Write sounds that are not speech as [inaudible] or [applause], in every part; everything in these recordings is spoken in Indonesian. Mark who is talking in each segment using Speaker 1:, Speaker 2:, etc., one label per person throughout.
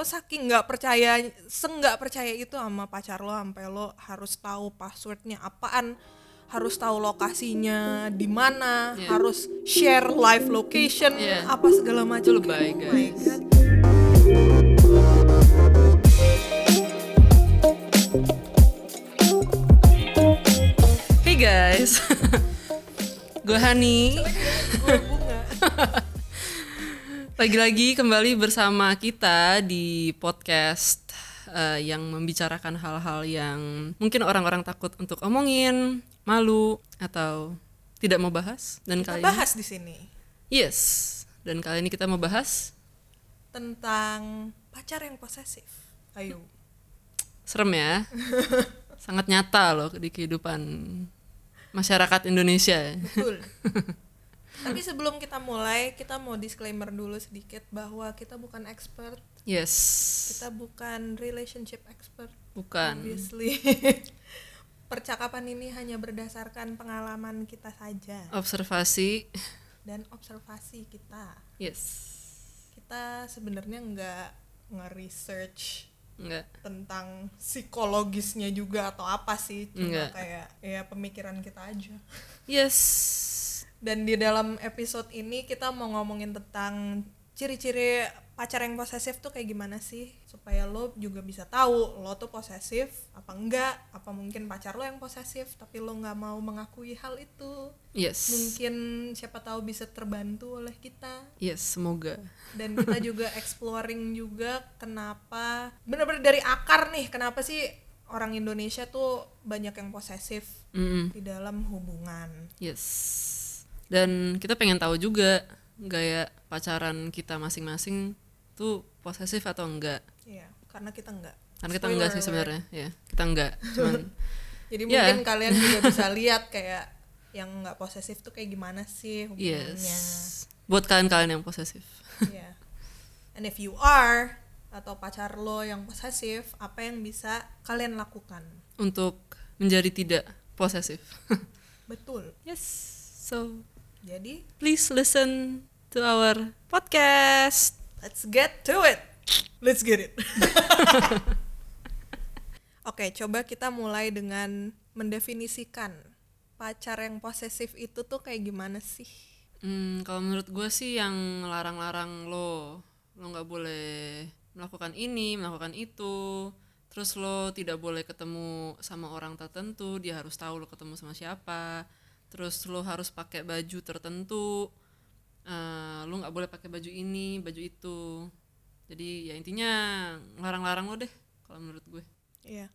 Speaker 1: lo saking nggak percaya senggak percaya itu sama pacar lo sampai lo harus tahu passwordnya apaan harus tahu lokasinya di mana
Speaker 2: Yeah.
Speaker 1: harus share live location
Speaker 2: Yeah.
Speaker 1: apa segala macam
Speaker 2: lebay,
Speaker 1: Kayak, oh my
Speaker 2: guys.
Speaker 1: God.
Speaker 2: Hey guys, [laughs] gue Hani.
Speaker 1: Bunga [laughs]
Speaker 2: Lagi-lagi kembali bersama kita di podcast eh, yang membicarakan hal-hal yang mungkin orang-orang takut untuk omongin, malu atau tidak mau bahas. Dan
Speaker 1: kita
Speaker 2: kali ini,
Speaker 1: bahas di sini
Speaker 2: yes. Dan kali ini kita mau bahas
Speaker 1: tentang pacar yang posesif ayo
Speaker 2: serem ya, [laughs] sangat nyata loh di kehidupan masyarakat Indonesia.
Speaker 1: betul [laughs] tapi sebelum kita mulai kita mau disclaimer dulu sedikit bahwa kita bukan expert.
Speaker 2: Yes,
Speaker 1: kita bukan relationship expert
Speaker 2: bukan.
Speaker 1: obviously. [laughs] Percakapan ini hanya berdasarkan pengalaman kita saja.
Speaker 2: Observasi,
Speaker 1: dan observasi kita.
Speaker 2: Yes,
Speaker 1: kita sebenarnya nggak nge-research
Speaker 2: enggak.
Speaker 1: tentang psikologisnya juga atau apa sih. Cuma kayak ya pemikiran kita aja.
Speaker 2: Yes,
Speaker 1: dan di dalam episode ini kita mau ngomongin tentang ciri-ciri pacar yang posesif tuh kayak gimana sih supaya lo juga bisa tahu lo tuh posesif apa enggak apa mungkin pacar lo yang posesif tapi lo nggak mau mengakui hal itu
Speaker 2: yes,
Speaker 1: mungkin siapa tahu bisa terbantu oleh kita
Speaker 2: yes, semoga.
Speaker 1: dan kita [laughs] juga exploring juga kenapa bener-bener dari akar nih kenapa sih orang Indonesia tuh banyak yang posesif
Speaker 2: Mm-mm.
Speaker 1: di dalam hubungan
Speaker 2: Yes. Dan kita pengen tahu juga gaya pacaran kita masing-masing tuh posesif atau enggak.
Speaker 1: Iya, karena kita enggak.
Speaker 2: Karena kita
Speaker 1: Spoiler
Speaker 2: enggak sih sebenarnya, ya. Kita enggak. [laughs] Cuman
Speaker 1: Jadi
Speaker 2: Ya.
Speaker 1: mungkin kalian juga [laughs] bisa lihat kayak yang nggak posesif tuh kayak gimana sih hubungannya.
Speaker 2: yes. Buat kalian-kalian yang posesif.
Speaker 1: Iya. And if you are atau pacar lo yang posesif, apa yang bisa kalian lakukan?
Speaker 2: Untuk menjadi tidak posesif. [laughs]
Speaker 1: Betul.
Speaker 2: yes. So,
Speaker 1: Jadi,
Speaker 2: please listen to our podcast.
Speaker 1: let's get to it. Let's get it. [laughs] Oke, coba kita mulai dengan mendefinisikan pacar yang posesif itu tuh kayak gimana sih?
Speaker 2: Hmm, kalau menurut gue sih yang larang-larang lo, lo nggak boleh melakukan ini, melakukan itu, terus lo tidak boleh ketemu sama orang tertentu, dia harus tahu lo ketemu sama siapa, terus lo harus pakai baju tertentu, eh, lo nggak boleh pakai baju ini, baju itu, jadi ya intinya larang-larang lo deh, kalau menurut gue.
Speaker 1: Iya.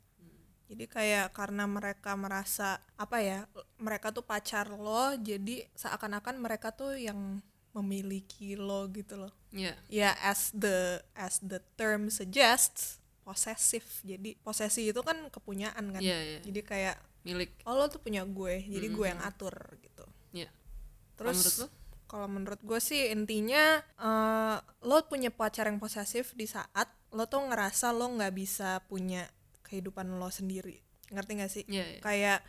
Speaker 1: Jadi kayak karena mereka merasa apa ya, mereka tuh pacar lo, jadi seakan-akan mereka tuh yang memiliki lo gitu loh.
Speaker 2: Ya,
Speaker 1: Ya as the as the term suggests, posesif. Jadi posesi itu kan kepunyaan kan.
Speaker 2: Iya, iya.
Speaker 1: Jadi kayak
Speaker 2: milik.
Speaker 1: oh lo tuh punya gue, jadi gue yang atur gitu.
Speaker 2: Ya.
Speaker 1: Terus
Speaker 2: menurut lo?
Speaker 1: kalau menurut gue sih intinya eh, lo punya pacar yang posesif di saat lo tuh ngerasa lo nggak bisa punya kehidupan lo sendiri ngerti gak sih
Speaker 2: Iya, iya.
Speaker 1: kayak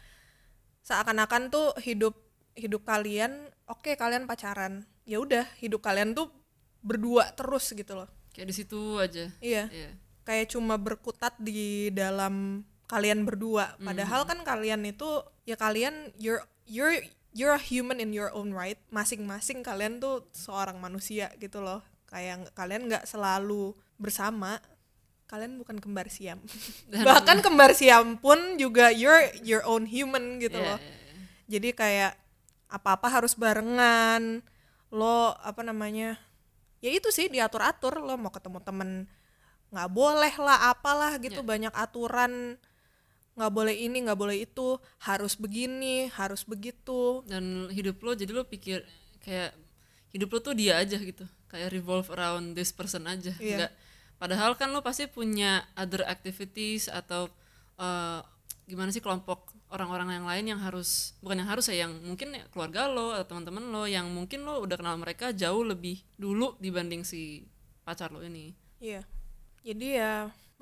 Speaker 1: seakan-akan tuh hidup hidup kalian oke kalian pacaran ya udah hidup kalian tuh berdua terus gitu loh
Speaker 2: Kayak di situ aja.
Speaker 1: iya
Speaker 2: Iya.
Speaker 1: Kayak cuma berkutat di dalam kalian berdua. Padahal
Speaker 2: Hmm.
Speaker 1: kan kalian itu ya kalian you're you're you're a human in your own right. Masing-masing kalian tuh seorang manusia gitu loh. Kayak kalian nggak selalu bersama. Kalian bukan kembar siam. [laughs] Bahkan kembar siam pun juga you're your own human gitu
Speaker 2: Iya,
Speaker 1: loh. Jadi kayak apa-apa harus barengan. Lo apa namanya ya itu sih diatur atur lo mau ketemu temen nggak boleh lah apalah gitu banyak aturan nggak boleh ini nggak boleh itu harus begini harus begitu.
Speaker 2: Dan hidup lo jadi lo pikir kayak hidup lo tuh dia aja gitu kayak revolve around this person aja
Speaker 1: Iya.
Speaker 2: nggak. Padahal kan lo pasti punya other activities atau eh, gimana sih kelompok orang-orang yang lain yang harus bukan yang harus ya yang mungkin ya keluarga lo atau teman-teman lo yang mungkin lo udah kenal mereka jauh lebih dulu dibanding si pacar lo ini.
Speaker 1: Iya jadi ya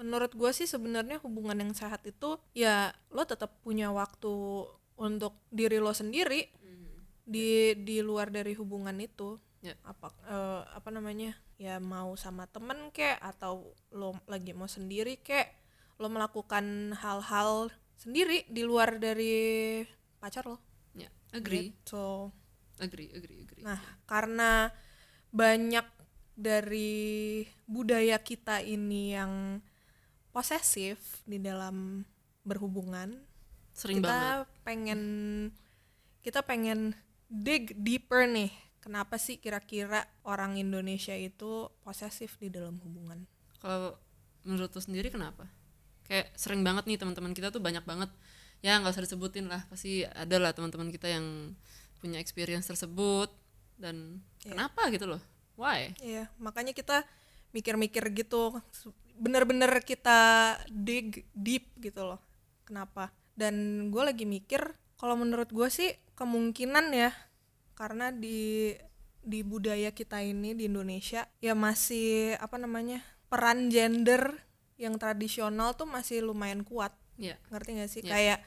Speaker 1: menurut gue sih sebenarnya hubungan yang sehat itu ya lo tetap punya waktu untuk diri lo sendiri di di luar dari hubungan itu.
Speaker 2: Ya.
Speaker 1: apa eh, apa namanya ya mau sama temen kek atau lo lagi mau sendiri kek lo melakukan hal-hal sendiri di luar dari pacar lo.
Speaker 2: Ya agree.
Speaker 1: So
Speaker 2: agree agree agree.
Speaker 1: Nah, karena banyak dari budaya kita ini yang posesif di dalam berhubungan,
Speaker 2: sering
Speaker 1: kita
Speaker 2: banget
Speaker 1: pengen kita pengen dig deeper nih. Kenapa sih kira-kira orang Indonesia itu posesif di dalam hubungan?
Speaker 2: kalau menurut lu sendiri kenapa kayak sering banget nih teman-teman kita tuh banyak banget ya nggak usah disebutin lah pasti ada lah teman-teman kita yang punya experience tersebut dan
Speaker 1: Iya.
Speaker 2: kenapa gitu loh why
Speaker 1: Iya, makanya kita mikir-mikir gitu, bener-bener kita dig deep gitu loh. Kenapa? Dan gue lagi mikir, kalau menurut gue sih kemungkinan ya, karena di di budaya kita ini di Indonesia ya masih apa namanya peran gender yang tradisional tuh masih lumayan kuat
Speaker 2: ya
Speaker 1: ngerti gak sih
Speaker 2: Iya.
Speaker 1: kayak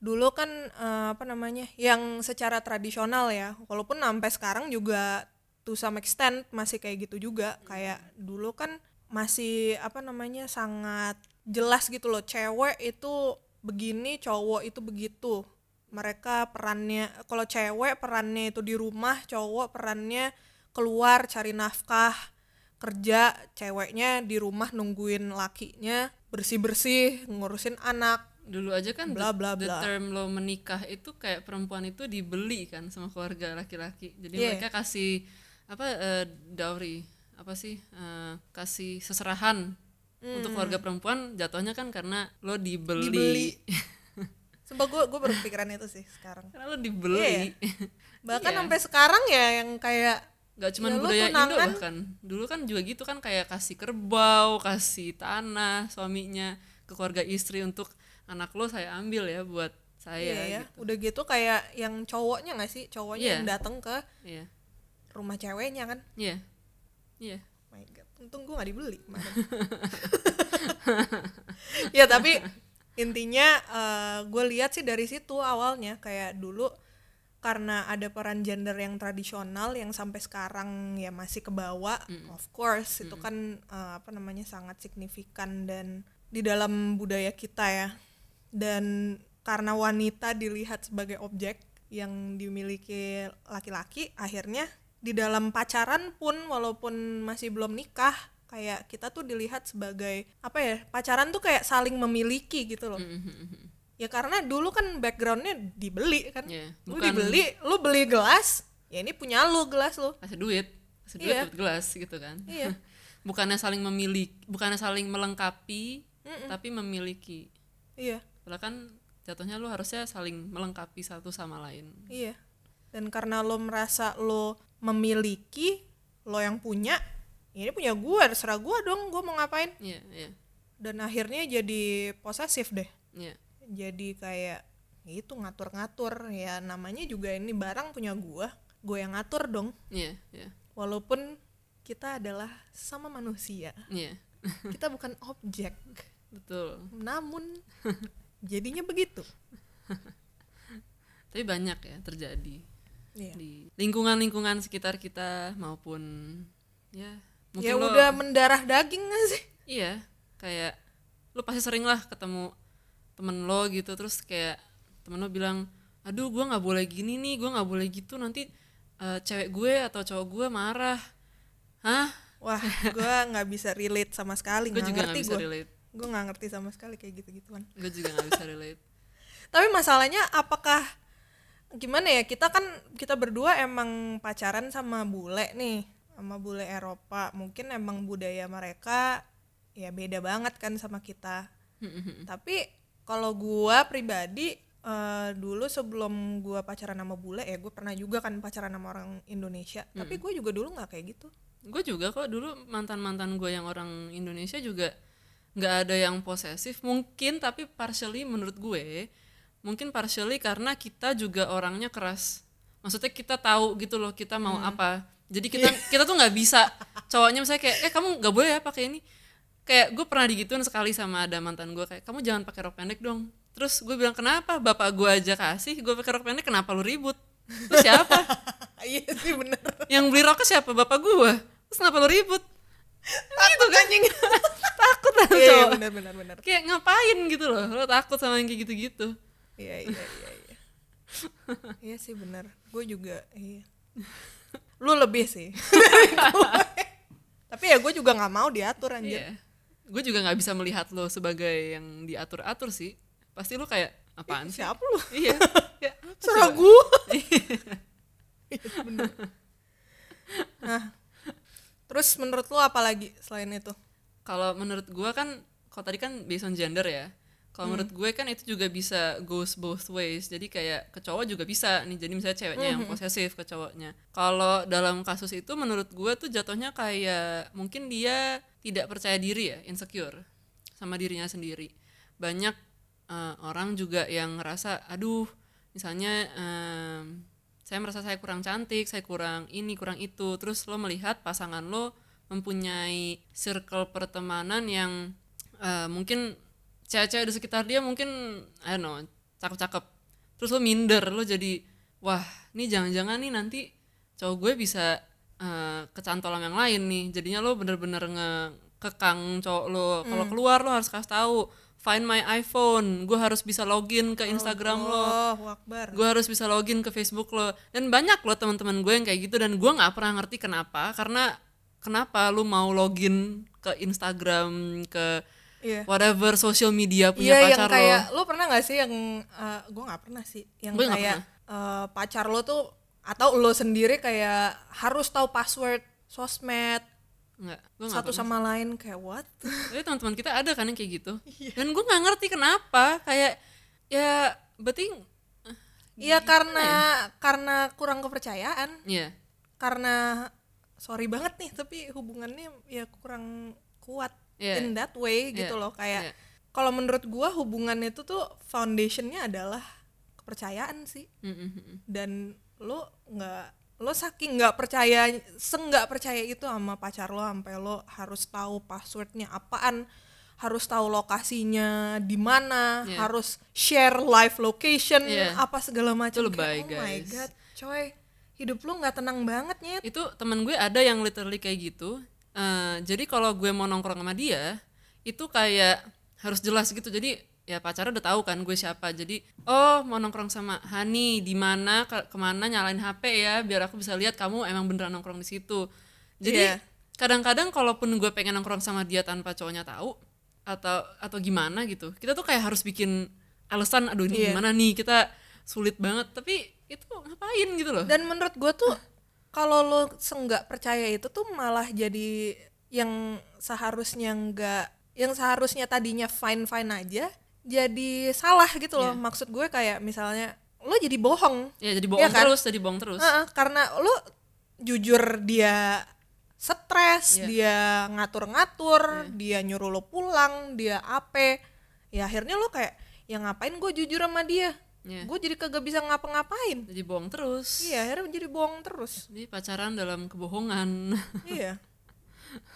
Speaker 1: dulu kan eh, apa namanya yang secara tradisional ya walaupun sampai sekarang juga to some extent masih kayak gitu juga kayak dulu kan masih apa namanya sangat jelas gitu loh cewek itu begini cowok itu begitu mereka perannya kalau cewek perannya itu di rumah cowok perannya keluar cari nafkah kerja ceweknya di rumah nungguin lakinya bersih bersih ngurusin anak
Speaker 2: dulu aja kan
Speaker 1: Bla,
Speaker 2: the-
Speaker 1: bla,
Speaker 2: the,
Speaker 1: bla.
Speaker 2: term lo menikah itu kayak perempuan itu dibeli kan sama keluarga laki-laki jadi
Speaker 1: Iya.
Speaker 2: mereka kasih apa eh, dowry apa sih eh, kasih seserahan untuk keluarga perempuan jatuhnya kan karena lo dibeli,
Speaker 1: Dibeli. [laughs] Sumpah gue gue baru kepikiran itu sih sekarang.
Speaker 2: karena lo dibeli
Speaker 1: Iya [laughs] Bahkan
Speaker 2: Iya.
Speaker 1: sampai sekarang ya yang kayak
Speaker 2: Gak cuma
Speaker 1: Ya,
Speaker 2: budaya Indo bahkan dulu kan juga gitu kan kayak kasih kerbau kasih tanah suaminya ke keluarga istri untuk anak lo saya ambil ya buat saya
Speaker 1: iya ya,
Speaker 2: gitu.
Speaker 1: udah gitu kayak yang cowoknya nggak sih? Cowoknya
Speaker 2: Iya.
Speaker 1: yang datang ke
Speaker 2: iya
Speaker 1: rumah ceweknya kan.
Speaker 2: iya. Iya.
Speaker 1: My god, untung gue gak dibeli [laughs] ya tapi intinya gue lihat sih dari situ awalnya. Kayak dulu karena ada peran gender yang tradisional yang sampai sekarang ya masih kebawa of course itu kan eh, apa namanya sangat signifikan dan di dalam budaya kita ya. Dan karena wanita dilihat sebagai objek yang dimiliki laki-laki akhirnya di dalam pacaran pun walaupun masih belum nikah kayak kita tuh dilihat sebagai apa ya pacaran tuh kayak saling memiliki gitu loh.
Speaker 2: Mm-hmm.
Speaker 1: ya karena dulu kan backgroundnya dibeli kan.
Speaker 2: Iya,
Speaker 1: lu dibeli lu beli gelas ya ini punya lu gelas lu.
Speaker 2: Kasih duit kasih duit
Speaker 1: Iya.
Speaker 2: dapat gelas gitu kan.
Speaker 1: Iya. [laughs]
Speaker 2: bukannya saling memiliki bukannya saling melengkapi tapi memiliki.
Speaker 1: Iya.
Speaker 2: Padahal kan jatuhnya lo harusnya saling melengkapi satu sama lain.
Speaker 1: Iya. Dan karena lo merasa lo memiliki lo yang punya ya ini punya gua terserah gua dong gua mau ngapain.
Speaker 2: Iya iya.
Speaker 1: Dan akhirnya jadi posesif deh.
Speaker 2: Iya.
Speaker 1: Jadi kayak ya itu ngatur-ngatur ya namanya juga ini barang punya gua gue yang ngatur dong.
Speaker 2: Iya iya.
Speaker 1: Walaupun kita adalah sama manusia.
Speaker 2: Iya. [laughs]
Speaker 1: Kita bukan objek.
Speaker 2: Betul.
Speaker 1: Namun jadinya begitu. [laughs]
Speaker 2: Tapi banyak ya terjadi
Speaker 1: Iya.
Speaker 2: di lingkungan-lingkungan sekitar kita maupun ya mungkin
Speaker 1: ya
Speaker 2: lo
Speaker 1: udah mendarah daging gak sih?
Speaker 2: Iya kayak lo pasti sering lah ketemu temen lo gitu terus kayak temen lo bilang aduh gua nggak boleh gini nih gua nggak boleh gitu nanti eh, cewek gue atau cowok gue marah. Hah?
Speaker 1: Wah gue nggak bisa relate sama sekali
Speaker 2: gue juga nggak
Speaker 1: ngerti
Speaker 2: bisa
Speaker 1: gue
Speaker 2: relate.
Speaker 1: Gue nggak ngerti sama sekali kayak gitu gituan
Speaker 2: gue juga nggak bisa relate.
Speaker 1: Tapi masalahnya apakah gimana ya kita kan kita berdua emang pacaran sama bule nih sama bule Eropa. Mungkin emang budaya mereka ya beda banget kan sama kita. Tapi kalau gua pribadi eh, dulu sebelum gua pacaran sama bule ya gue pernah juga kan pacaran sama orang Indonesia. Tapi gue juga dulu nggak kayak gitu.
Speaker 2: Gue juga kok dulu mantan mantan gue yang orang Indonesia juga nggak ada yang posesif. Mungkin tapi partially menurut gue mungkin partially karena kita juga orangnya keras. Maksudnya kita tahu gitu loh kita mau apa. Jadi kita kita tuh nggak bisa. Cowoknya misalnya kayak eh kamu nggak boleh ya pakai ini. Kayak gue pernah digituin sekali sama ada mantan gue kayak kamu jangan pakai rok pendek dong. Terus gue bilang kenapa? Bapak gue aja kasih gue pakai rok pendek kenapa lu ribut? Terus siapa? [laughs]
Speaker 1: Iya sih bener.
Speaker 2: Yang beli rokok siapa? Bapak gua terus kenapa lo ribut? Gitu kan? [laughs] takut
Speaker 1: iya
Speaker 2: cowok.
Speaker 1: bener bener bener.
Speaker 2: Kayak ngapain gitu loh lo takut sama yang kayak gitu-gitu
Speaker 1: iya iya iya iya iya sih bener gue juga iya lu lebih sih tapi ya gue juga nggak mau diatur anjir
Speaker 2: Iya. Gue juga nggak bisa melihat lo sebagai yang diatur-atur sih. Pasti lo kayak apaan sih?
Speaker 1: siapa lu
Speaker 2: Iya. Ya, [laughs]
Speaker 1: serah gue [laughs] Iya, nah terus menurut lu apa lagi selain itu
Speaker 2: Kalau menurut gue kan, kalau tadi kan based on gender ya. Kalau menurut gue kan itu juga bisa goes both ways. Jadi kayak ke cowok juga bisa nih. Jadi misalnya ceweknya yang posesif ke cowoknya. Kalau dalam kasus itu menurut gue tuh jatuhnya kayak mungkin dia tidak percaya diri ya, insecure sama dirinya sendiri. Banyak eh, orang juga yang ngerasa, aduh, misalnya em, saya merasa saya kurang cantik, saya kurang ini, kurang itu. Terus lo melihat pasangan lo mempunyai circle pertemanan yang eh, mungkin cewek-cewek di sekitar dia mungkin I don't know cakep-cakep. Terus lo minder lo jadi wah nih jangan-jangan nih nanti cowok gue bisa eh, kecantolong yang lain nih. Jadinya lo bener-bener ngekekang cowok lo. Kalau keluar lo harus kasih tahu find my iPhone. Gue harus bisa login ke Instagram lo.
Speaker 1: Oh wakbar
Speaker 2: gue harus bisa login ke Facebook lo. Dan banyak lo teman-teman gue yang kayak gitu dan gue nggak pernah ngerti kenapa. Karena kenapa lu mau login ke Instagram ke
Speaker 1: Iya.
Speaker 2: whatever social media punya
Speaker 1: Iya yang
Speaker 2: pacar
Speaker 1: kayak
Speaker 2: lo
Speaker 1: lo pernah gak sih yang gue nggak pernah sih. Yang
Speaker 2: nggak
Speaker 1: kayak eh, pacar lo tuh atau lo sendiri kayak harus tahu password sosmed
Speaker 2: nggak gue nggak
Speaker 1: satu sama lain kayak what? [laughs]
Speaker 2: Tapi teman-teman kita ada kan yang kayak gitu.
Speaker 1: Iya.
Speaker 2: dan gue nggak ngerti kenapa kayak ya berarti
Speaker 1: Iya karena karena kurang kepercayaan.
Speaker 2: Ya
Speaker 1: karena sorry banget nih tapi hubungannya ya kurang kuat
Speaker 2: Iya.
Speaker 1: in that way gitu
Speaker 2: Iya,
Speaker 1: loh kayak
Speaker 2: iya.
Speaker 1: kalau menurut gua hubungan itu tuh foundationnya adalah kepercayaan sih dan lo nggak lo saking nggak percaya senggak percaya itu sama pacar lo sampai lo harus tahu passwordnya apaan harus tahu lokasinya di mana
Speaker 2: Iya.
Speaker 1: harus share live location
Speaker 2: Iya.
Speaker 1: apa segala macam
Speaker 2: lebay,
Speaker 1: oh my
Speaker 2: guys.
Speaker 1: god coy hidup lo nggak tenang banget nyet
Speaker 2: itu temen gue ada yang literally kayak gitu Eh, jadi kalau gue mau nongkrong sama dia itu kayak harus jelas gitu. Jadi ya pacarnya udah tahu kan gue siapa. Jadi oh mau nongkrong sama Hani di mana? Ke- ke mana? Nyalain HP ya biar aku bisa lihat kamu emang beneran nongkrong di situ. Jadi
Speaker 1: Iya.
Speaker 2: kadang-kadang kalaupun gue pengen nongkrong sama dia tanpa cowoknya tahu atau atau gimana gitu kita tuh kayak harus bikin alasan aduh ini
Speaker 1: Iya.
Speaker 2: gimana nih? Kita sulit banget. Tapi itu ngapain gitu loh.
Speaker 1: Dan menurut gue tuh kalau lo senggak percaya itu tuh malah jadi yang seharusnya nggak yang seharusnya tadinya fine fine aja jadi salah gitu loh. Maksud gue kayak misalnya lo jadi bohong.
Speaker 2: Ya jadi bohong
Speaker 1: kan?
Speaker 2: terus jadi bohong terus.
Speaker 1: Heeh, karena lo jujur dia stres
Speaker 2: Iya.
Speaker 1: dia ngatur-ngatur dia nyuruh lo pulang dia ape ya akhirnya lo kayak ya ngapain gue jujur sama dia
Speaker 2: Iya.
Speaker 1: gue jadi kagak bisa ngapa-ngapain.
Speaker 2: Jadi bohong terus.
Speaker 1: Iya akhirnya jadi bohong terus.
Speaker 2: Jadi pacaran dalam kebohongan. [laughs]
Speaker 1: Iya.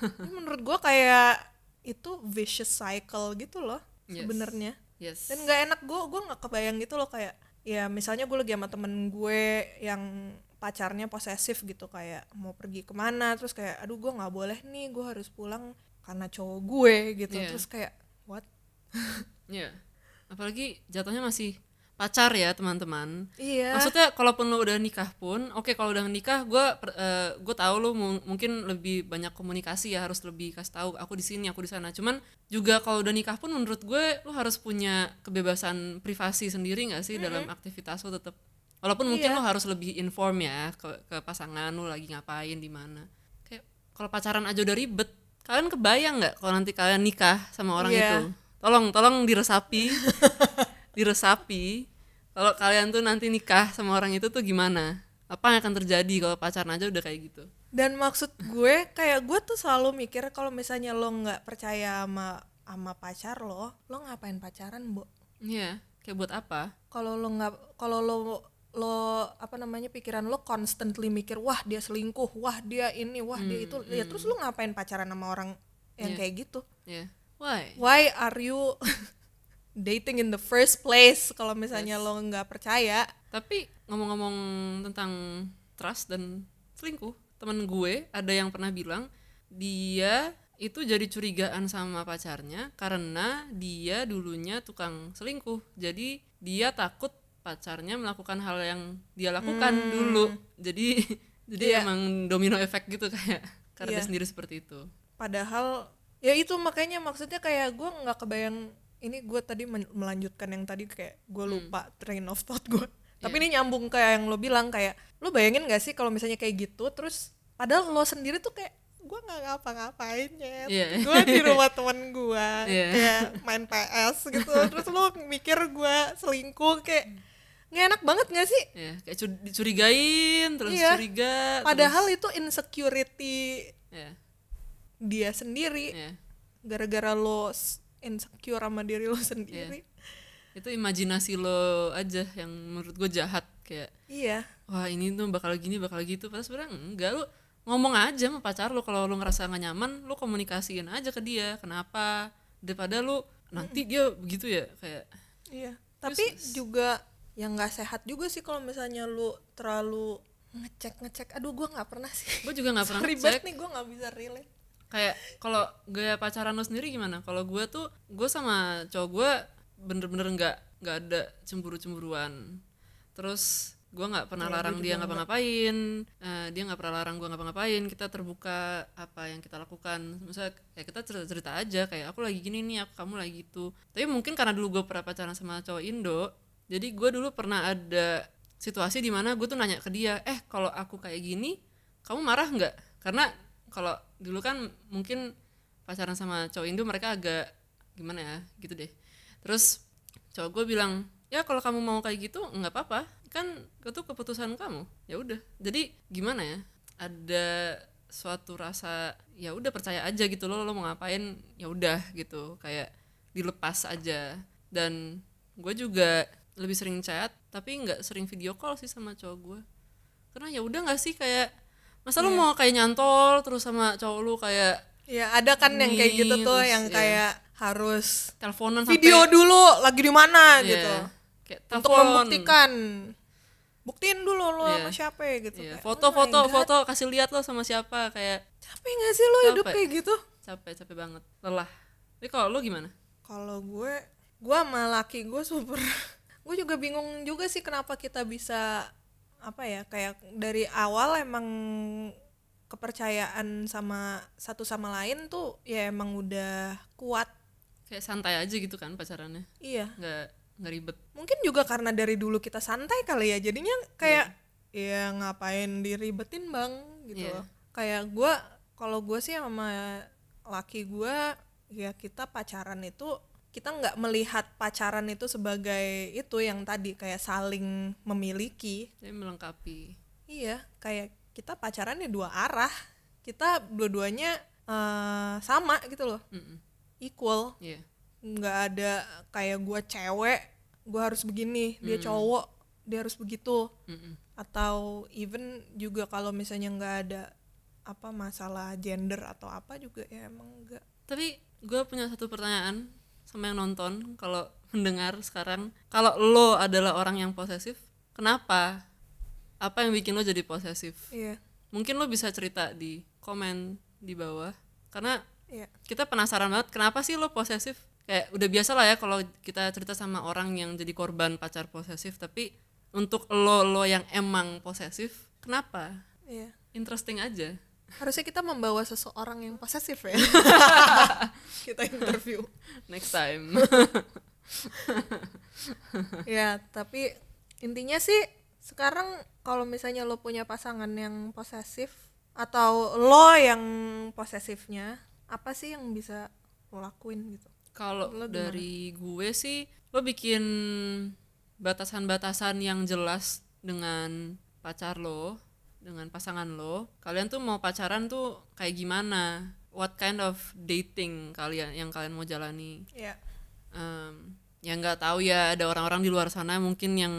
Speaker 1: Ini menurut gue kayak itu vicious cycle gitu loh
Speaker 2: Yes.
Speaker 1: sebenarnya.
Speaker 2: Yes.
Speaker 1: Dan nggak enak gue gue nggak kebayang gitu loh kayak ya misalnya gue lagi sama temen gue yang pacarnya posesif gitu kayak mau pergi ke mana terus kayak aduh gue nggak boleh nih gue harus pulang karena cowok gue gitu.
Speaker 2: Iya.
Speaker 1: terus kayak what?
Speaker 2: Ya apalagi jatuhnya masih pacar ya teman-teman.
Speaker 1: Iya.
Speaker 2: Maksudnya kalaupun lo udah nikah pun oke kalau udah nikah gue gue tahu lo mu- mungkin lebih banyak komunikasi ya harus lebih kasih tahu aku di sini aku di sana. Cuman juga kalau udah nikah pun menurut gue lo harus punya kebebasan privasi sendiri nggak sih dalam aktivitas lo tetap walaupun mungkin
Speaker 1: Iya.
Speaker 2: lo harus lebih inform ya ke, ke pasangan lo lagi ngapain di mana. Kayak kalau pacaran aja udah ribet kalian kebayang nggak kalau nanti kalian nikah sama orang
Speaker 1: Iya.
Speaker 2: itu? Tolong tolong diresapi [laughs] diresapi kalau kalian tuh nanti nikah sama orang itu tuh gimana? Apa yang akan terjadi kalau pacaran aja udah kayak gitu?
Speaker 1: Dan maksud gue kayak gue tuh selalu mikir kalau misalnya lo nggak percaya sama sama pacar lo lo ngapain pacaran bu
Speaker 2: iya kayak buat apa?
Speaker 1: Kalau lo nggak kalau lo lo apa namanya pikiran lo constantly mikir wah dia selingkuh wah dia ini wah dia itu ya terus lo ngapain pacaran sama orang yang
Speaker 2: Iya.
Speaker 1: kayak gitu?
Speaker 2: Ya why?
Speaker 1: Why are you [laughs] dating in the first place kalau misalnya lo nggak percaya.
Speaker 2: Tapi ngomong-ngomong tentang trust dan selingkuh temen gue ada yang pernah bilang dia itu jadi curigaan sama pacarnya karena dia dulunya tukang selingkuh. Jadi dia takut pacarnya melakukan hal yang dia lakukan dulu. Jadi [laughs] jadi
Speaker 1: Iya.
Speaker 2: emang domino efek gitu kayak karena dia
Speaker 1: Iya.
Speaker 2: sendiri seperti itu.
Speaker 1: Padahal ya itu makanya maksudnya kayak gue nggak kebayang ini gue tadi melanjutkan yang tadi kayak gue
Speaker 2: Hmm.
Speaker 1: lupa train of thought gue [laughs] tapi
Speaker 2: Iya.
Speaker 1: ini nyambung kayak yang lo bilang kayak lo bayangin gak sih kalau misalnya kayak gitu terus padahal lo sendiri tuh kayak gue nggak ngapa-ngapain ya
Speaker 2: Iya.
Speaker 1: gue di rumah temen gue [laughs]
Speaker 2: Iya.
Speaker 1: kayak main PS gitu terus lo mikir gue selingkuh kayak nggak enak banget gak sih
Speaker 2: ya kayak cu- dicurigain terus
Speaker 1: Iya.
Speaker 2: curiga
Speaker 1: padahal itu insecurity
Speaker 2: terus, ya
Speaker 1: dia sendiri
Speaker 2: ya
Speaker 1: gara-gara lo insecure sama diri lo sendiri.
Speaker 2: Itu imajinasi lo aja yang menurut gue jahat kayak
Speaker 1: iya.
Speaker 2: Wah ini tuh bakal gini bakal gitu. Padahal sebenarnya enggak lu ngomong aja sama pacar lu kalau lu ngerasa gak nyaman lu komunikasiin aja ke dia kenapa? Daripada lu nanti dia begitu ya kayak
Speaker 1: iya. Tapi juga yang nggak sehat juga sih kalau misalnya lu terlalu ngecek ngecek aduh gue nggak pernah sih.
Speaker 2: Gue juga nggak [laughs] pernah
Speaker 1: ribet nih gue nggak bisa relate
Speaker 2: kayak kalau gaya pacaran lo sendiri gimana? Kalau gue tuh gue sama cowok gue bener-bener nggak nggak ada cemburu-cemburuan. Terus gue nggak pernah larang dia ngapa-ngapain. Eh, dia nggak pernah larang gue ngapa-ngapain. Kita terbuka apa yang kita lakukan. Misalnya kayak kita cerita-cerita aja kayak aku lagi gini nih aku kamu lagi gitu. Tapi mungkin karena dulu gue pernah pacaran sama cowok Indo jadi gue dulu pernah ada situasi di mana gue tuh nanya ke dia eh kalau aku kayak gini kamu marah nggak? Karena kalau dulu kan mungkin pacaran sama cowok Indo mereka agak gimana ya gitu deh. Terus cowok gue bilang ya kalau kamu mau kayak gitu nggak apa-apa. Kan itu keputusan kamu. Ya udah. Jadi gimana ya? Ada suatu rasa ya udah percaya aja gitu loh lo mau ngapain? Ya udah gitu. Kayak dilepas aja. Dan gue juga lebih sering chat tapi nggak sering video call sih sama cowok gue karena ya udah nggak sih kayak masa lu mau kayak nyantol terus sama cowok lu kayak
Speaker 1: ya ada kan yang kayak gitu tuh
Speaker 2: terus,
Speaker 1: yang
Speaker 2: ya.
Speaker 1: kayak harus
Speaker 2: teleponan
Speaker 1: video
Speaker 2: sampai,
Speaker 1: dulu lagi di mana
Speaker 2: Iya,
Speaker 1: gitu.
Speaker 2: kayak
Speaker 1: untuk membuktikan. Buktiin dulu lo
Speaker 2: Iya.
Speaker 1: sama siapa ya gitu.
Speaker 2: Iya,
Speaker 1: Kayak,
Speaker 2: foto
Speaker 1: oh
Speaker 2: foto
Speaker 1: God,
Speaker 2: foto kasih lihat lo sama siapa kayak
Speaker 1: capek gak sih lo hidup kayak gitu?
Speaker 2: Capek capek banget. Lelah. Tapi kalau lo gimana?
Speaker 1: Kalau gue gue sama laki gue super. [laughs] Gue juga bingung juga sih kenapa kita bisa apa ya kayak dari awal emang kepercayaan sama satu sama lain tuh ya emang udah kuat.
Speaker 2: Kayak santai aja gitu kan pacarannya?
Speaker 1: Iya.
Speaker 2: Nggak nggak ribet.
Speaker 1: Mungkin juga karena dari dulu kita santai kali ya jadinya kayak ya ngapain diribetin bang? Gitu loh. Kayak gue kalau gue sih sama laki gue ya kita pacaran itu kita nggak melihat pacaran itu sebagai itu yang tadi kayak saling memiliki.
Speaker 2: Jadi melengkapi.
Speaker 1: Iya kayak kita pacarannya dua arah. Kita dua-duanya eh, sama gitu loh.
Speaker 2: Mm-mm.
Speaker 1: equal.
Speaker 2: Iya.
Speaker 1: Nggak ada kayak gue cewek gue harus begini dia cowok dia harus begitu.
Speaker 2: Mm-mm.
Speaker 1: atau even juga kalau misalnya nggak ada apa masalah gender atau apa juga ya emang enggak
Speaker 2: tapi gue punya satu pertanyaan sama yang nonton kalau mendengar sekarang. Kalau lo adalah orang yang posesif kenapa? Apa yang bikin lo jadi posesif?
Speaker 1: Iya.
Speaker 2: Mungkin lo bisa cerita di komen di bawah. Karena
Speaker 1: iya.
Speaker 2: kita penasaran banget kenapa sih lo posesif? Kayak udah biasa lah ya kalau kita cerita sama orang yang jadi korban pacar posesif tapi untuk lo lo yang emang posesif kenapa?
Speaker 1: Iya.
Speaker 2: Interesting aja
Speaker 1: harusnya kita membawa seseorang yang posesif ya. [laughs] Kita interview.
Speaker 2: Next time. [laughs]
Speaker 1: Ya tapi intinya sih sekarang kalau misalnya lo punya pasangan yang posesif atau lo yang posesifnya apa sih yang bisa lo lakuin gitu?
Speaker 2: Kalau dari gue sih lo bikin batasan-batasan yang jelas dengan pacar lo dengan pasangan lo kalian tuh mau pacaran tuh kayak gimana? What kind of dating kalian yang kalian mau jalani?
Speaker 1: Ya
Speaker 2: um, yang nggak tahu ya ada orang-orang di luar sana mungkin yang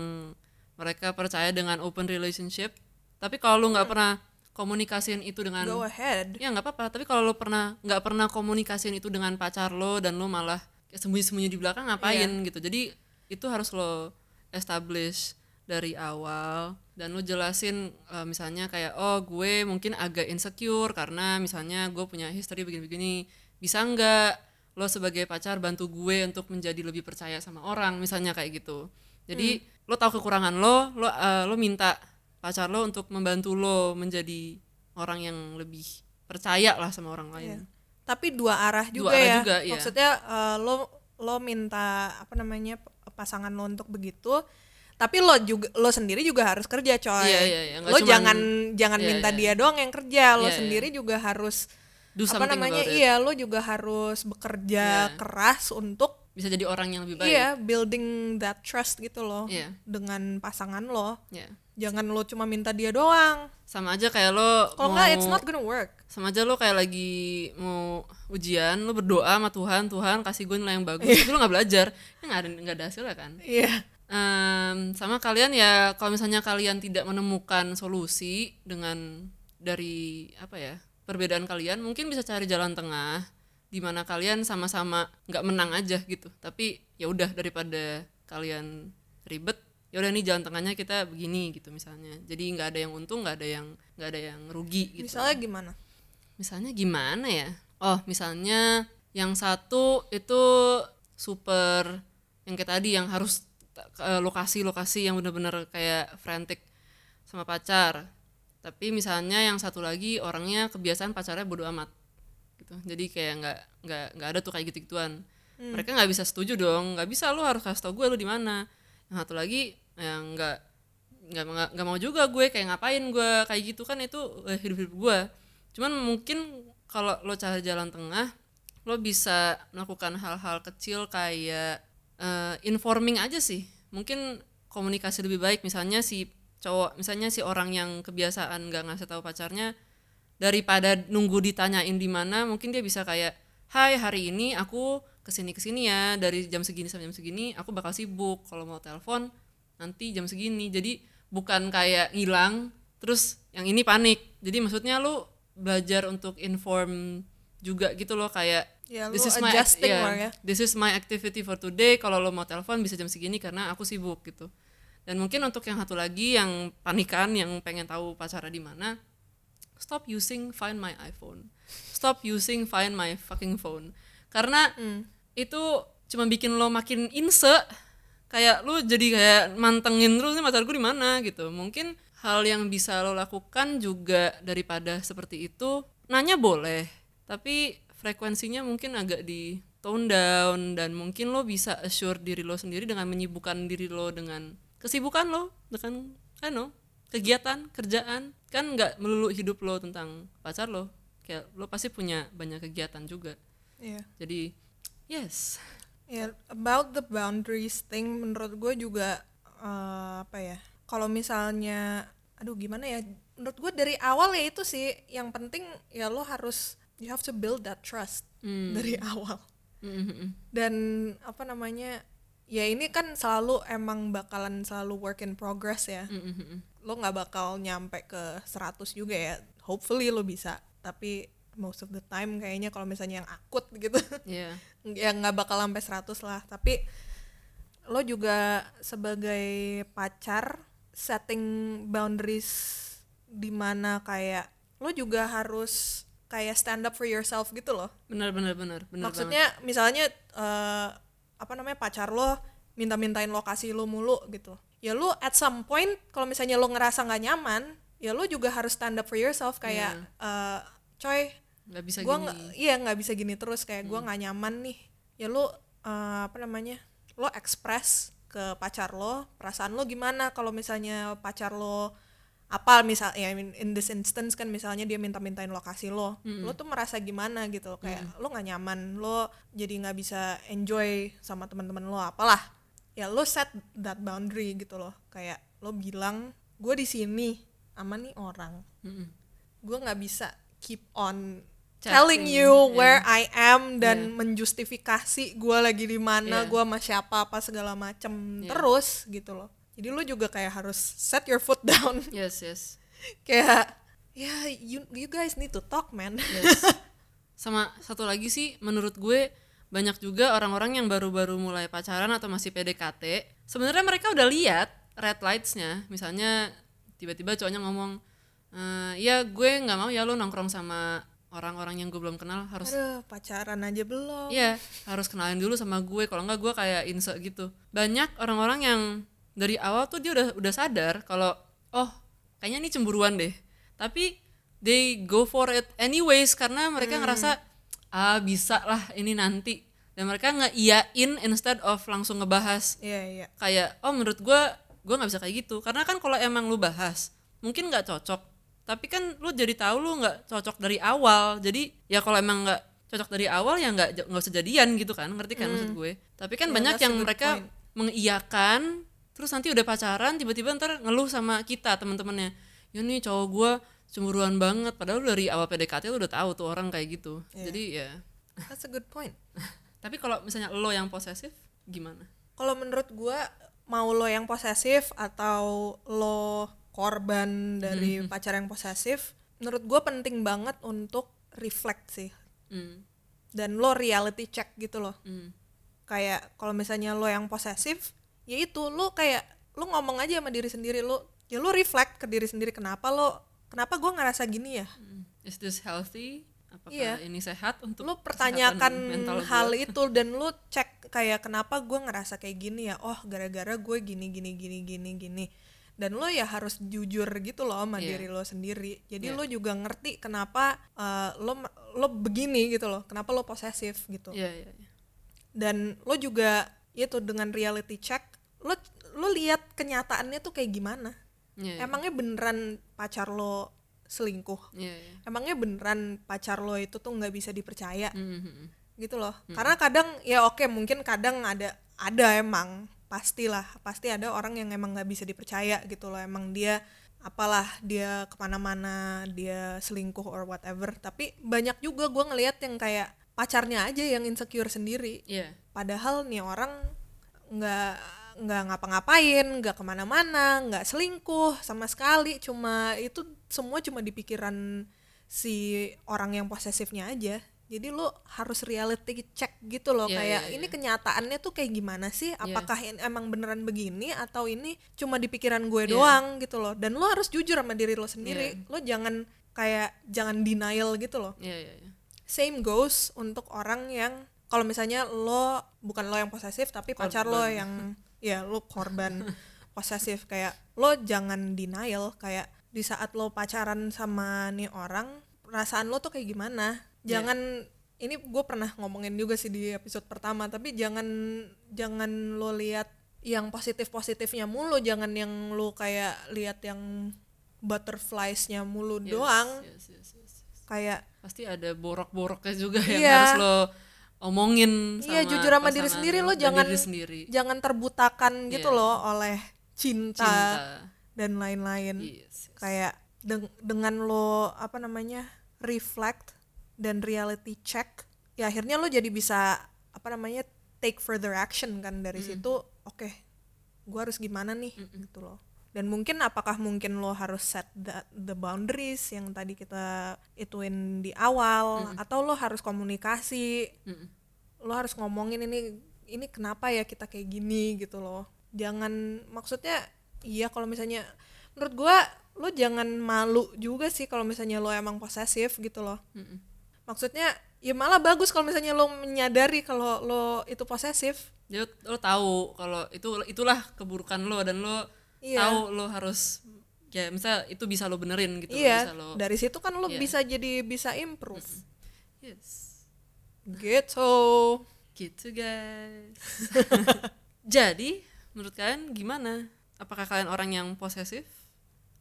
Speaker 2: mereka percaya dengan open relationship. Tapi kalau lu nggak pernah komunikasiin itu dengan
Speaker 1: go ahead.
Speaker 2: Ya nggak apa-apa. Tapi kalau lu pernah nggak pernah komunikasiin itu dengan pacar lo dan lo malah sembunyi-sembunyi di belakang ngapain gitu? Jadi itu harus lo establish dari awal dan lu jelasin uh, misalnya kayak oh gue mungkin agak insecure karena misalnya gue punya history begini-begini bisa nggak lo sebagai pacar bantu gue untuk menjadi lebih percaya sama orang misalnya kayak gitu jadi hmm. lo tahu kekurangan lo lo uh, lo minta pacar lo untuk membantu lo menjadi orang yang lebih percaya lah sama orang lain yeah.
Speaker 1: tapi dua arah juga dua arah ya juga, iya. maksudnya uh, lo lo minta apa namanya pasangan lo untuk begitu tapi lo juga lo sendiri juga harus kerja coy yeah, yeah, yeah. lo cuman, jangan jangan yeah, minta yeah. dia doang yang kerja lo yeah, iya. sendiri yeah. juga harus Do apa namanya iya lo juga harus bekerja yeah. keras untuk
Speaker 2: bisa jadi orang yang lebih baik
Speaker 1: iya building that trust gitu loh yeah. dengan pasangan lo yeah. jangan lo cuma minta dia doang
Speaker 2: sama aja kayak lo
Speaker 1: kalau nggak it's not gonna work
Speaker 2: sama aja lo kayak lagi mau ujian lo berdoa sama Tuhan Tuhan kasih gue nilai yang bagus yeah. tapi lo nggak belajar ya nggak ada nggak ada hasilnya kan iya yeah um, sama kalian ya kalau misalnya kalian tidak menemukan solusi dengan dari apa ya perbedaan kalian mungkin bisa cari jalan tengah di mana kalian sama-sama nggak menang aja gitu. Tapi ya udah daripada kalian ribet ya udah nih jalan tengahnya kita begini gitu misalnya. Jadi nggak ada yang untung nggak ada yang nggak ada yang rugi gitu.
Speaker 1: Misalnya gimana?
Speaker 2: Misalnya gimana ya? Oh misalnya yang satu itu super yang kayak tadi yang harus lokasi-lokasi yang bener-bener kayak frantic sama pacar. Tapi misalnya yang satu lagi orangnya kebiasaan pacarnya bodo amat gitu. Jadi kayak nggak nggak nggak ada tuh kayak gitu gituan hmm. mereka nggak bisa setuju dong. Nggak bisa lu harus kasih tau gue lu di mana. Yang satu lagi yang nggak nggak nggak mau juga gue kayak ngapain gue kayak gitu kan itu eh, hidup hidup gue. Cuman mungkin kalau lo cari jalan tengah lo bisa melakukan hal-hal kecil kayak uh, informing aja sih. Mungkin komunikasi lebih baik. Misalnya si cowok misalnya si orang yang kebiasaan nggak ngasih tahu pacarnya daripada nunggu ditanyain di mana mungkin dia bisa kayak hai hari ini aku ke sini ke sini ya. Dari jam segini sampai jam segini aku bakal sibuk. Kalau mau telepon nanti jam segini. Jadi bukan kayak ngilang terus yang ini panik. Jadi maksudnya lu belajar untuk inform juga gitu loh kayak
Speaker 1: Ya, this is my yeah, ya.
Speaker 2: This is my activity for today. Kalau lo mau telepon bisa jam segini karena aku sibuk gitu. Dan mungkin untuk yang satu lagi yang panikan yang pengen tahu pacarnya di mana, stop using find my iPhone. Stop using find my fucking phone. Karena mm. itu cuma bikin lo makin inse kayak lo jadi kayak mantengin terus nih pacar gue di mana gitu. Mungkin hal yang bisa lo lakukan juga daripada seperti itu nanya boleh, tapi frekuensinya mungkin agak di tone down dan mungkin lo bisa assure diri lo sendiri dengan menyibukkan diri lo dengan kesibukan lo dengan I know kegiatan kerjaan. Kan nggak melulu hidup lo tentang pacar lo kayak lo pasti punya banyak kegiatan juga.
Speaker 1: Yeah.
Speaker 2: jadi yes.
Speaker 1: Yeah about the boundaries thing menurut gue juga uh, apa ya kalau misalnya aduh gimana ya menurut gue dari awal ya itu sih yang penting ya lo harus you have to build that trust mm. dari [laughs] awal mm-hmm. dan apa namanya ya ini kan selalu emang bakalan selalu work in progress ya mm-hmm. lo nggak bakal nyampe ke 100 juga ya hopefully lo bisa tapi most of the time kayaknya kalau misalnya yang akut gitu [laughs] yeah. ya nggak bakal sampai 100 lah tapi lo juga sebagai pacar setting boundaries di mana kayak lo juga harus kayak stand up for yourself gitu loh
Speaker 2: benar benar benar benar
Speaker 1: maksudnya banget. misalnya uh, apa namanya pacar lo minta-mintain lokasi lo mulu gitu ya lo at some point kalau misalnya lo ngerasa nggak nyaman ya lo juga harus stand up for yourself kayak yeah. uh, coy
Speaker 2: nggak bisa
Speaker 1: gua gini. iya nggak bisa gini terus kayak hmm. gue nggak nyaman nih ya lo uh, apa namanya lo express ke pacar lo perasaan lo gimana kalau misalnya pacar lo apa misal ya in, in this instance kan misalnya dia minta-mintain lokasi lo mm. lo tuh merasa gimana gitu kayak mm. lo nggak nyaman lo jadi nggak bisa enjoy sama teman-teman lo apalah ya lo set that boundary gitu loh kayak lo bilang gue di sini sama nih orang mm gue nggak bisa keep on Chatting, telling you where I am dan yeah. menjustifikasi gue lagi di mana yeah. gue sama siapa apa segala macem yeah. terus gitu loh jadi lu juga kayak harus set your foot down [laughs]
Speaker 2: yes yes
Speaker 1: kayak ya yeah, you you guys need to talk man
Speaker 2: yes. [laughs] sama satu lagi sih menurut gue banyak juga orang-orang yang baru-baru mulai pacaran atau masih PDKT sebenarnya mereka udah lihat red lightsnya misalnya tiba-tiba cowoknya ngomong "Eh, ya gue nggak mau ya lo nongkrong sama orang-orang yang gue belum kenal harus
Speaker 1: aduh pacaran aja belum
Speaker 2: Iya, harus kenalin dulu sama gue. Kalau enggak gue kayak inse gitu. Banyak orang-orang yang dari awal tuh dia udah udah sadar kalau oh kayaknya ini cemburuan deh. Tapi they go for it anyways karena mereka ngerasa ah bisa lah ini nanti. Dan mereka nggak iyain instead of langsung ngebahas.
Speaker 1: Iya iya.
Speaker 2: Kayak oh menurut gue gue nggak bisa kayak gitu. Karena kan kalau emang lu bahas mungkin nggak cocok. Tapi kan lu jadi tahu lu nggak cocok dari awal. Jadi ya kalau emang nggak cocok dari awal ya nggak nggak usah jadian gitu kan. Ngerti kan maksud gue? Tapi kan
Speaker 1: Yeah,
Speaker 2: banyak yang mereka
Speaker 1: point.
Speaker 2: mengiyakan terus nanti udah pacaran tiba-tiba ntar ngeluh sama kita teman-temannya. Ya nih cowok gue cemburuan banget. Padahal dari awal PDKT lu udah tahu tuh orang kayak gitu.
Speaker 1: Iya.
Speaker 2: jadi ya.
Speaker 1: That's a good point. [laughs]
Speaker 2: Tapi kalau misalnya lo yang posesif gimana?
Speaker 1: Kalau menurut gua mau lo yang posesif atau lo korban dari pacar yang posesif menurut gua penting banget untuk reflect sih.
Speaker 2: Hmm.
Speaker 1: dan lo reality check gitu loh.
Speaker 2: Hmm.
Speaker 1: kayak kalau misalnya lo yang posesif ya itu lo kayak lo ngomong aja sama diri sendiri lo ya lo reflect ke diri sendiri kenapa lo kenapa gua ngerasa gini ya
Speaker 2: Hmm. Is this healthy? Apakah
Speaker 1: Iya.
Speaker 2: ini sehat untuk
Speaker 1: lu pertanyakan
Speaker 2: mental gue?
Speaker 1: hal [laughs] itu dan lu cek kayak kenapa gue ngerasa kayak gini ya oh gara-gara gue gini gini gini gini gini dan lo ya harus jujur gitu loh sama
Speaker 2: Iya.
Speaker 1: diri lo sendiri jadi
Speaker 2: Iya.
Speaker 1: lo juga ngerti kenapa eh, lo lo begini gitu loh kenapa lo posesif gitu
Speaker 2: Iya, iya, iya.
Speaker 1: dan lo juga itu dengan reality check lo lo lihat kenyataannya tuh kayak gimana?
Speaker 2: Iya, iya.
Speaker 1: emangnya beneran pacar lo selingkuh?
Speaker 2: Iya, iya.
Speaker 1: emangnya beneran pacar lo itu tuh nggak bisa dipercaya?
Speaker 2: Hmm, hmm, hmm.
Speaker 1: gitu loh. Karena kadang ya oke mungkin kadang ada ada emang. Pastilah pasti ada orang yang emang nggak bisa dipercaya gitu loh. Emang dia apalah dia ke mana-mana dia selingkuh or whatever. Tapi banyak juga gue ngelihat yang kayak pacarnya aja yang insecure sendiri.
Speaker 2: Iya.
Speaker 1: padahal nih orang nggak nggak ngapa-ngapain nggak ke mana-mana nggak selingkuh sama sekali cuma itu semua cuma di pikiran si orang yang posesifnya aja jadi lo harus reality check gitu loh
Speaker 2: Iya,
Speaker 1: kayak
Speaker 2: iya,
Speaker 1: ini
Speaker 2: iya.
Speaker 1: kenyataannya tuh kayak gimana sih apakah ini emang beneran begini atau ini cuma di pikiran gue
Speaker 2: Iya.
Speaker 1: doang gitu loh dan lo harus jujur sama diri lo sendiri
Speaker 2: Iya.
Speaker 1: lo jangan kayak jangan denial gitu loh
Speaker 2: Iya, iya, iya.
Speaker 1: same goes untuk orang yang kalau misalnya lo bukan lo yang posesif tapi pacar lo
Speaker 2: Korban.
Speaker 1: yang [laughs] ya lo korban [laughs] posesif kayak lo jangan denial kayak di saat lo pacaran sama nih orang perasaan lo tuh kayak gimana
Speaker 2: Iya.
Speaker 1: jangan ini gue pernah ngomongin juga sih di episode pertama tapi jangan jangan lo lihat yang positif positifnya mulu jangan yang lo kayak lihat yang butterfliesnya mulu
Speaker 2: Yes,
Speaker 1: doang
Speaker 2: yes, yes, yes, yes.
Speaker 1: kayak
Speaker 2: Pasti ada borok-boroknya juga yang
Speaker 1: Iya.
Speaker 2: harus lo omongin sama
Speaker 1: Iya jujur sama diri sendiri lo jangan
Speaker 2: diri sendiri.
Speaker 1: jangan terbutakan gitu
Speaker 2: Iya.
Speaker 1: loh oleh cinta,
Speaker 2: cinta.
Speaker 1: dan lain-lain.
Speaker 2: Yes, yes.
Speaker 1: Kayak deng- dengan lo apa namanya reflect dan reality check, ya akhirnya lo jadi bisa apa namanya take further action kan dari situ. Oke, gua harus gimana nih gitu loh. Dan mungkin apakah mungkin lo harus set the, the boundaries yang tadi kita ituin di awal atau lo harus komunikasi?
Speaker 2: Mm-mm.
Speaker 1: lo harus ngomongin ini ini kenapa ya kita kayak gini gitu loh. Jangan maksudnya iya kalau misalnya menurut gua lo jangan malu juga sih kalau misalnya lo emang posesif gitu loh.
Speaker 2: Mm-mm.
Speaker 1: maksudnya ya malah bagus kalau misalnya lo menyadari kalau lo itu posesif.
Speaker 2: Jadi lo, lo tahu kalau itu itulah keburukan lo dan lo
Speaker 1: Iya.
Speaker 2: tahu lo harus ya misal itu bisa lo benerin gitu
Speaker 1: iya
Speaker 2: bisa lo
Speaker 1: dari situ kan lo
Speaker 2: Iya.
Speaker 1: bisa jadi bisa improve.
Speaker 2: Yes.
Speaker 1: Gitu.
Speaker 2: Gitu guys. [laughs] Jadi menurut kalian gimana? Apakah kalian orang yang posesif?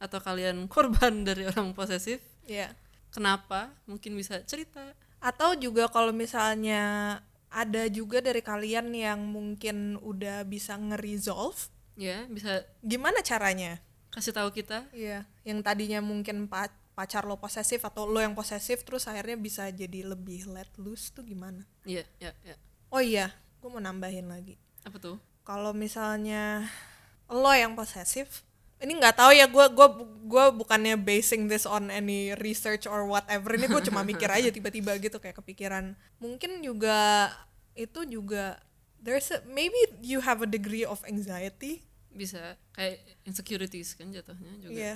Speaker 2: Atau kalian [laughs] korban dari orang posesif?
Speaker 1: Ya
Speaker 2: kenapa? Mungkin bisa cerita.
Speaker 1: Atau juga kalau misalnya ada juga dari kalian yang mungkin udah bisa nge-resolve
Speaker 2: ya bisa
Speaker 1: gimana caranya
Speaker 2: kasih tahu kita
Speaker 1: Iya, yang tadinya mungkin pa- pacar lo posesif atau lo yang posesif terus akhirnya bisa jadi lebih let loose tuh gimana?
Speaker 2: iya ya ya
Speaker 1: Oh iya, gue mau nambahin lagi.
Speaker 2: apa tuh
Speaker 1: Kalau misalnya lo yang posesif, ini nggak tahu ya gue gua gua bukannya basing this on any research or whatever. Ini gue cuma mikir aja [laughs] tiba-tiba gitu kayak kepikiran. Mungkin juga itu juga there's a, maybe you have a degree of anxiety
Speaker 2: bisa kayak insecurities kan jatuhnya juga
Speaker 1: Iya.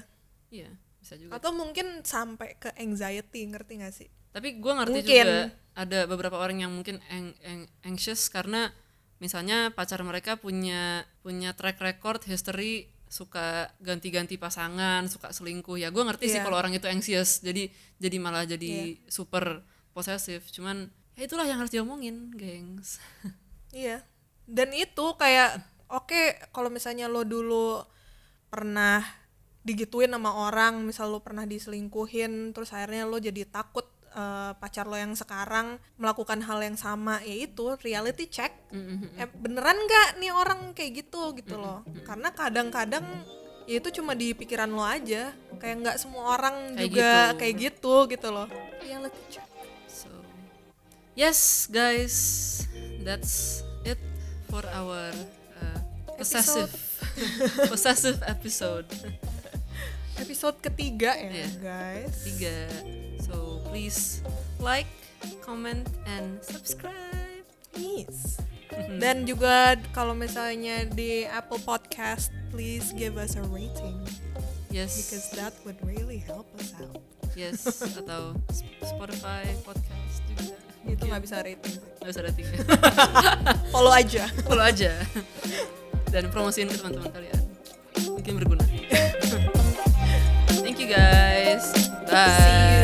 Speaker 2: iya bisa juga
Speaker 1: Atau mungkin sampai ke anxiety, ngerti gak sih?
Speaker 2: tapi gue ngerti
Speaker 1: Mungkin.
Speaker 2: juga ada beberapa orang yang mungkin ang- ang- anxious karena misalnya pacar mereka punya punya track record history suka ganti-ganti pasangan suka selingkuh ya gue ngerti sih
Speaker 1: Iya.
Speaker 2: kalau orang itu anxious jadi jadi malah jadi super posesif cuman ya itulah yang harus diomongin gengs [laughs]
Speaker 1: Iya. Dan itu kayak oke kalau misalnya lo dulu pernah digituin sama orang, misal lo pernah diselingkuhin, terus akhirnya lo jadi takut eh, pacar lo yang sekarang melakukan hal yang sama, ya itu reality check. Eh, beneran nggak nih orang kayak gitu gitu loh? Karena kadang-kadang ya itu cuma di pikiran lo aja, kayak nggak semua orang
Speaker 2: Kayak
Speaker 1: juga
Speaker 2: gitu.
Speaker 1: kayak gitu gitu loh. Reality check.
Speaker 2: So, yes, guys, that's it for our possessive [laughs] possessive episode
Speaker 1: Episode ketiga ya
Speaker 2: Iya.
Speaker 1: guys.
Speaker 2: tiga. So please like, comment, and subscribe.
Speaker 1: Yes. Dan juga kalau misalnya di Apple Podcast, please give us a rating
Speaker 2: Yes,
Speaker 1: because that would really help us out.
Speaker 2: yes, [laughs] atau Sp- Spotify podcast juga.
Speaker 1: Itu nggak bisa rating.
Speaker 2: Nggak usah rating. [laughs]
Speaker 1: Follow aja.
Speaker 2: Follow aja dan promosiin ke teman-teman kalian. Mungkin berguna. [laughs] Thank you guys. Bye.